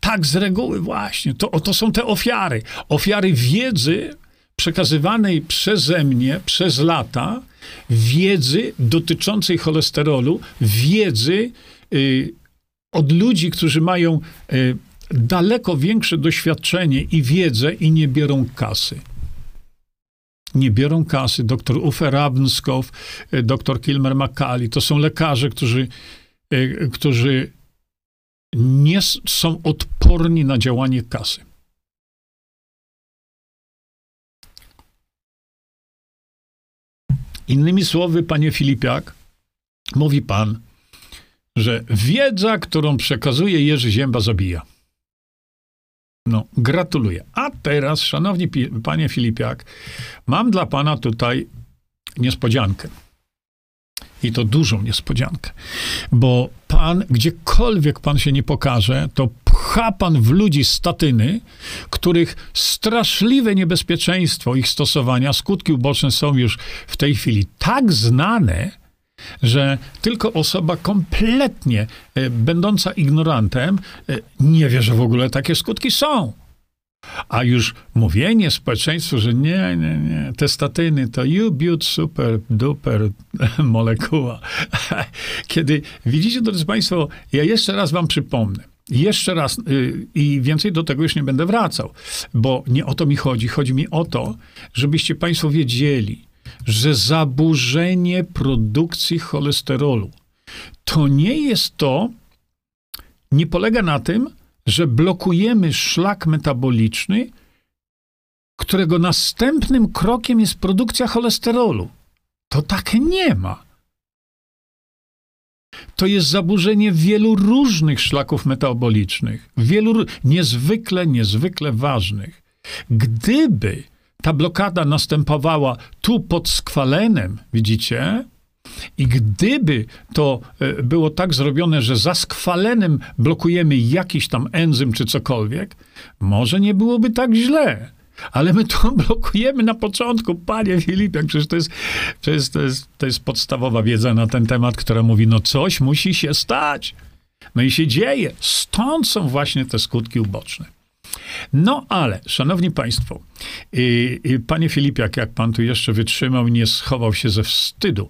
Speaker 1: tak z reguły właśnie. To, to są te ofiary. Ofiary wiedzy przekazywanej przeze mnie przez lata wiedzy dotyczącej cholesterolu, wiedzy y, od ludzi, którzy mają y, daleko większe doświadczenie i wiedzę i nie biorą kasy. Nie biorą kasy. Doktor Uwe Rabnskow, y, doktor Kilmer Makali, to są lekarze, którzy, y, którzy nie są odporni na działanie kasy. Innymi słowy, panie Filipiak, mówi pan, że wiedza, którą przekazuje Jerzy Zięba, zabija. No, gratuluję. A teraz, szanowni panie Filipiak, mam dla pana tutaj niespodziankę. I to dużą niespodziankę. Bo pan, gdziekolwiek pan się nie pokaże, to pcha pan w ludzi statyny, których straszliwe niebezpieczeństwo ich stosowania, skutki uboczne są już w tej chwili tak znane, że tylko osoba kompletnie e, będąca ignorantem e, nie wie, że w ogóle takie skutki są. A już mówienie społeczeństwu, że nie, nie, nie, te statyny to you build super duper molekuła. Kiedy widzicie, drodzy Państwo, ja jeszcze raz Wam przypomnę. Jeszcze raz yy, i więcej do tego już nie będę wracał, bo nie o to mi chodzi. Chodzi mi o to, żebyście Państwo wiedzieli, że zaburzenie produkcji cholesterolu to nie jest to, nie polega na tym, że blokujemy szlak metaboliczny, którego następnym krokiem jest produkcja cholesterolu. To tak nie ma. To jest zaburzenie wielu różnych szlaków metabolicznych, wielu niezwykle, niezwykle ważnych. Gdyby ta blokada następowała tu pod skwalenem, widzicie, i gdyby to e, było tak zrobione, że za skwalenem blokujemy jakiś tam enzym czy cokolwiek, może nie byłoby tak źle. Ale my to blokujemy na początku, panie Filipie, przecież to jest, jest, to, jest, to jest podstawowa wiedza na ten temat, która mówi, no coś musi się stać. No i się dzieje. Stąd są właśnie te skutki uboczne. No ale, szanowni państwo, yy, yy, panie Filipiak, jak pan tu jeszcze wytrzymał i nie schował się ze wstydu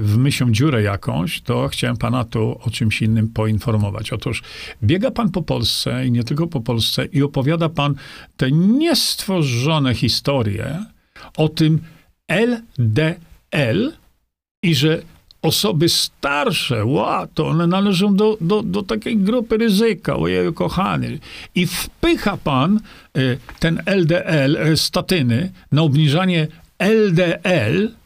Speaker 1: w myślą dziurę jakąś, to chciałem pana tu o czymś innym poinformować. Otóż biega pan po Polsce i nie tylko po Polsce i opowiada pan te niestworzone historie o tym LDL i że osoby starsze, ła, to one należą do, do, do takiej grupy ryzyka, ojej, kochany. I wpycha pan y, ten LDL, y, statyny, na obniżanie LDL,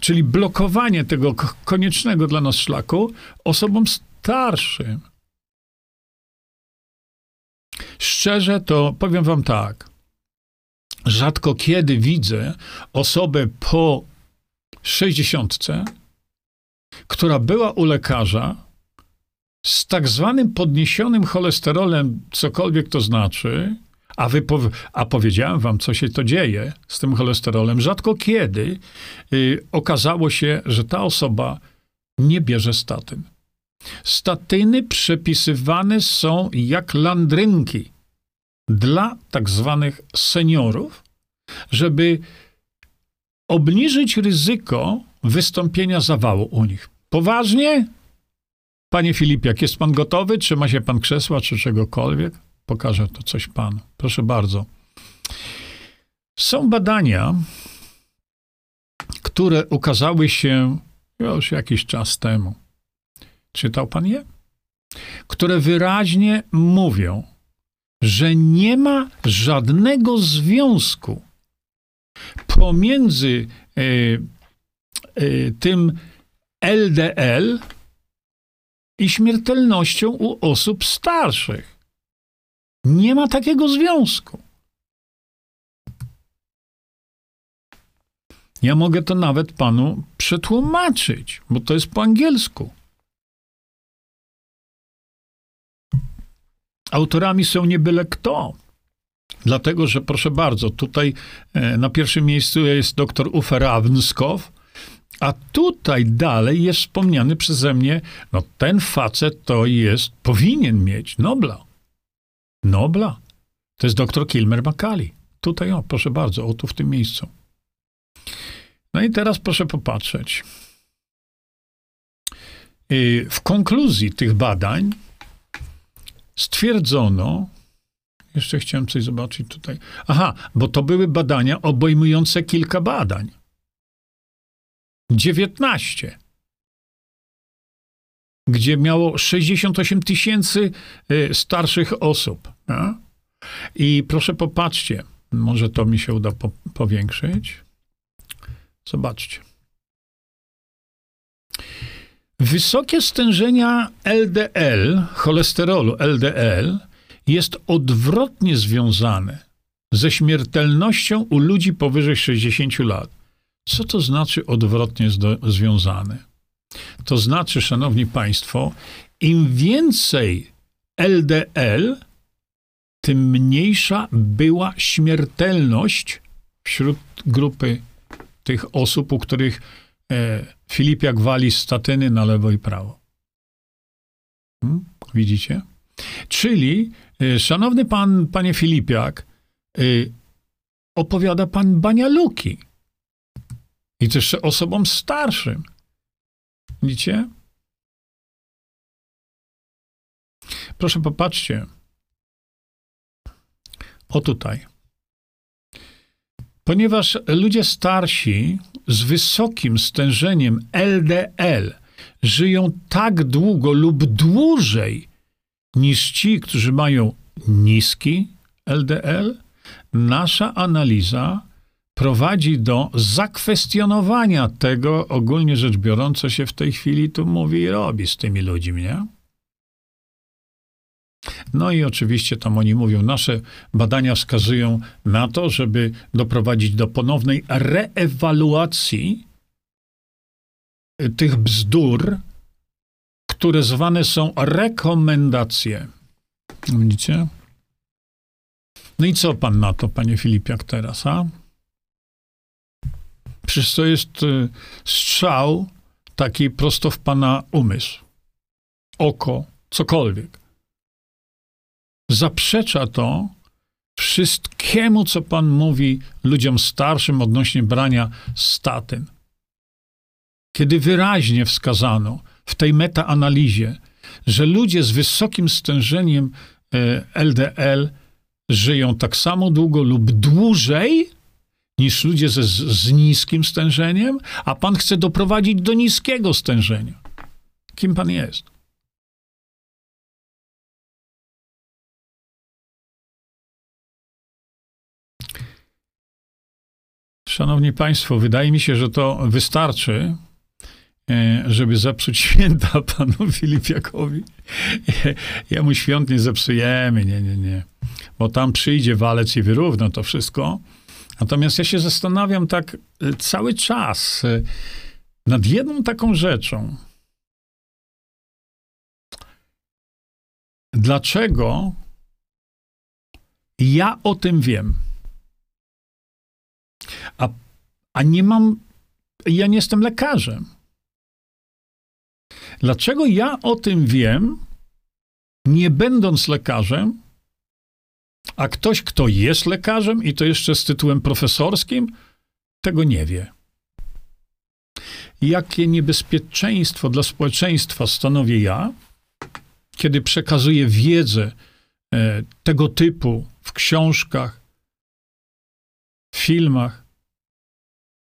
Speaker 1: czyli blokowanie tego koniecznego dla nas szlaku, osobom starszym. Szczerze to powiem wam tak. Rzadko kiedy widzę osobę po sześćdziesiątce, która była u lekarza z tak zwanym podniesionym cholesterolem, cokolwiek to znaczy, a, wy a powiedziałem wam, co się to dzieje z tym cholesterolem, rzadko kiedy y, okazało się, że ta osoba nie bierze statyn. Statyny przepisywane są jak landrynki dla tak zwanych seniorów, żeby obniżyć ryzyko wystąpienia zawału u nich. Poważnie? Panie Filipie, jest pan gotowy? Trzyma się pan krzesła czy czegokolwiek? Pokażę to coś panu. Proszę bardzo. Są badania, które ukazały się już jakiś czas temu. Czytał pan je? Które wyraźnie mówią, że nie ma żadnego związku pomiędzy y, y, tym LDL i śmiertelnością u osób starszych. Nie ma takiego związku. Ja mogę to nawet panu przetłumaczyć, bo to jest po angielsku. Autorami są nie byle kto. Dlatego, że proszę bardzo, tutaj e, na pierwszym miejscu jest dr Ufer Ravnskow, a tutaj dalej jest wspomniany przeze mnie, no ten facet to jest, powinien mieć Nobla. Nobla. To jest dr Kilmer Makali. Tutaj, o, proszę bardzo, o tu w tym miejscu. No i teraz proszę popatrzeć. W konkluzji tych badań stwierdzono, jeszcze chciałem coś zobaczyć tutaj. Aha, bo to były badania obejmujące kilka badań. 19. Gdzie miało 68 tysięcy y, starszych osób. A? I proszę popatrzcie, może to mi się uda po, powiększyć. Zobaczcie. Wysokie stężenia LDL, cholesterolu LDL, jest odwrotnie związane ze śmiertelnością u ludzi powyżej 60 lat. Co to znaczy odwrotnie związane? To znaczy, szanowni państwo, im więcej LDL, tym mniejsza była śmiertelność wśród grupy tych osób, u których e, Filipiak wali statyny na lewo i prawo. Hmm? Widzicie? Czyli, e, szanowny pan, panie Filipiak, e, opowiada pan banialuki. I jeszcze osobom starszym. Widzicie? Proszę popatrzcie. O tutaj. Ponieważ ludzie starsi z wysokim stężeniem LDL żyją tak długo lub dłużej niż ci, którzy mają niski LDL, nasza analiza prowadzi do zakwestionowania tego, ogólnie rzecz biorąc, co się w tej chwili tu mówi i robi z tymi ludźmi, nie? No i oczywiście tam oni mówią, nasze badania wskazują na to, żeby doprowadzić do ponownej reewaluacji tych bzdur, które zwane są rekomendacje. Widzicie? No i co pan na to, panie Filipiak, teraz, a? Przecież to jest y, strzał taki prosto w pana umysł, oko, cokolwiek. zaprzecza to wszystkiemu, co Pan mówi ludziom starszym odnośnie brania statyn. Kiedy wyraźnie wskazano w tej metaanalizie, że ludzie z wysokim stężeniem LDL e, żyją tak samo długo lub dłużej niż ludzie ze, z niskim stężeniem, a pan chce doprowadzić do niskiego stężenia. Kim pan jest? Szanowni Państwo, wydaje mi się, że to wystarczy, e, żeby zepsuć święta panu Filipiakowi. Jemu świąt nie zepsujemy, nie, nie, nie. Bo tam przyjdzie walec i wyrówna to wszystko. Natomiast ja się zastanawiam tak e, cały czas e, nad jedną taką rzeczą. Dlaczego ja o tym wiem? A, a nie mam, ja nie jestem lekarzem. Dlaczego ja o tym wiem, nie będąc lekarzem, a ktoś, kto jest lekarzem i to jeszcze z tytułem profesorskim, tego nie wie. Jakie niebezpieczeństwo dla społeczeństwa stanowię ja, kiedy przekazuję wiedzę e, tego typu w książkach, w filmach.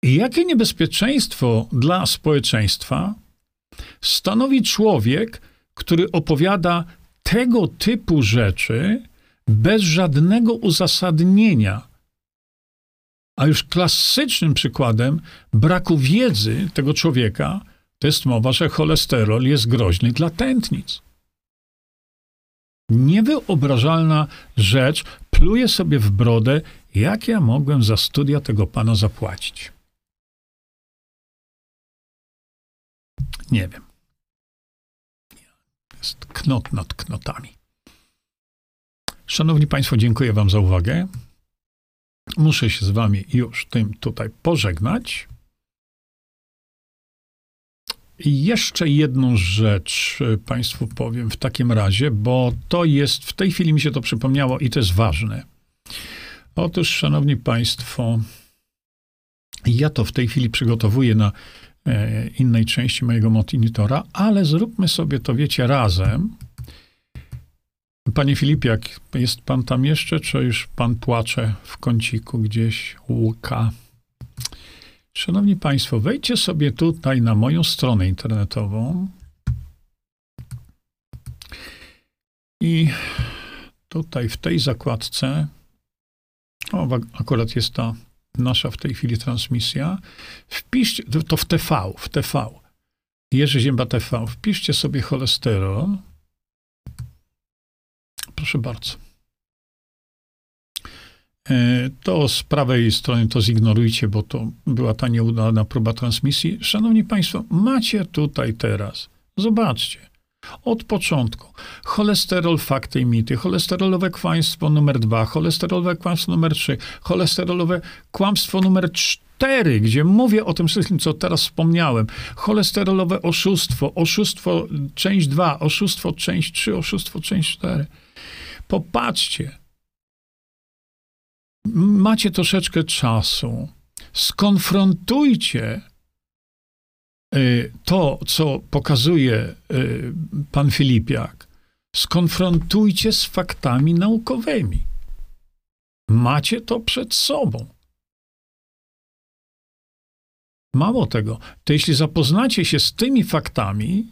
Speaker 1: I jakie niebezpieczeństwo dla społeczeństwa stanowi człowiek, który opowiada tego typu rzeczy, bez żadnego uzasadnienia. A już klasycznym przykładem braku wiedzy tego człowieka to jest mowa, że cholesterol jest groźny dla tętnic. Niewyobrażalna rzecz, pluje sobie w brodę, jak ja mogłem za studia tego pana zapłacić. Nie wiem. Jest knot nad knotami. Szanowni Państwo, dziękuję Wam za uwagę. Muszę się z Wami już tym tutaj pożegnać. I jeszcze jedną rzecz e, Państwu powiem w takim razie, bo to jest, w tej chwili mi się to przypomniało i to jest ważne. Otóż, Szanowni Państwo, ja to w tej chwili przygotowuję na e, innej części mojego monitora, ale zróbmy sobie to, wiecie, razem Panie Filipiak, jest pan tam jeszcze, czy już pan płacze w kąciku gdzieś, łuka? Szanowni Państwo, wejdźcie sobie tutaj na moją stronę internetową i tutaj w tej zakładce, o, akurat jest ta nasza w tej chwili transmisja, wpiszcie, to w TV, w TV, Jerzy Zięba TV, wpiszcie sobie cholesterol, Proszę bardzo. E, to z prawej strony to zignorujcie, bo to była ta nieudana próba transmisji. Szanowni Państwo, macie tutaj teraz, zobaczcie, od początku. Cholesterol, fakty i mity, cholesterolowe kłamstwo numer dwa, cholesterolowe kłamstwo numer trzy, cholesterolowe kłamstwo numer cztery, gdzie mówię o tym wszystkim, co teraz wspomniałem. Cholesterolowe oszustwo, oszustwo część dwa, oszustwo część trzy, oszustwo część cztery. Popatrzcie. Macie troszeczkę czasu. Skonfrontujcie y, to, co pokazuje y, pan Filipiak. Skonfrontujcie z faktami naukowymi. Macie to przed sobą. Mało tego, to jeśli zapoznacie się z tymi faktami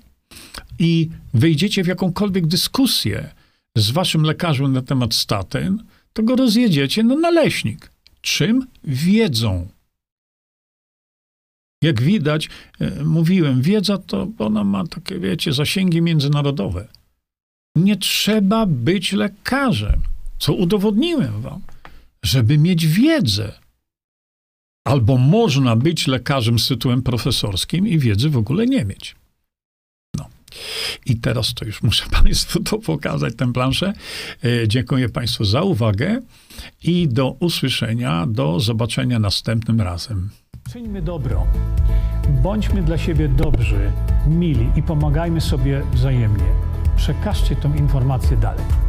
Speaker 1: i wejdziecie w jakąkolwiek dyskusję z waszym lekarzem na temat statyn, to go rozjedziecie na naleśnik. Czym wiedzą? Jak widać, e, mówiłem, wiedza to ona ma takie, wiecie, zasięgi międzynarodowe. Nie trzeba być lekarzem, co udowodniłem wam, żeby mieć wiedzę. Albo można być lekarzem z tytułem profesorskim i wiedzy w ogóle nie mieć. I teraz to już muszę Państwu to pokazać, tę planszę. E, dziękuję Państwu za uwagę i do usłyszenia, do zobaczenia następnym razem. Czyńmy dobro. Bądźmy dla siebie dobrzy, mili i pomagajmy sobie wzajemnie. Przekażcie tę informację dalej.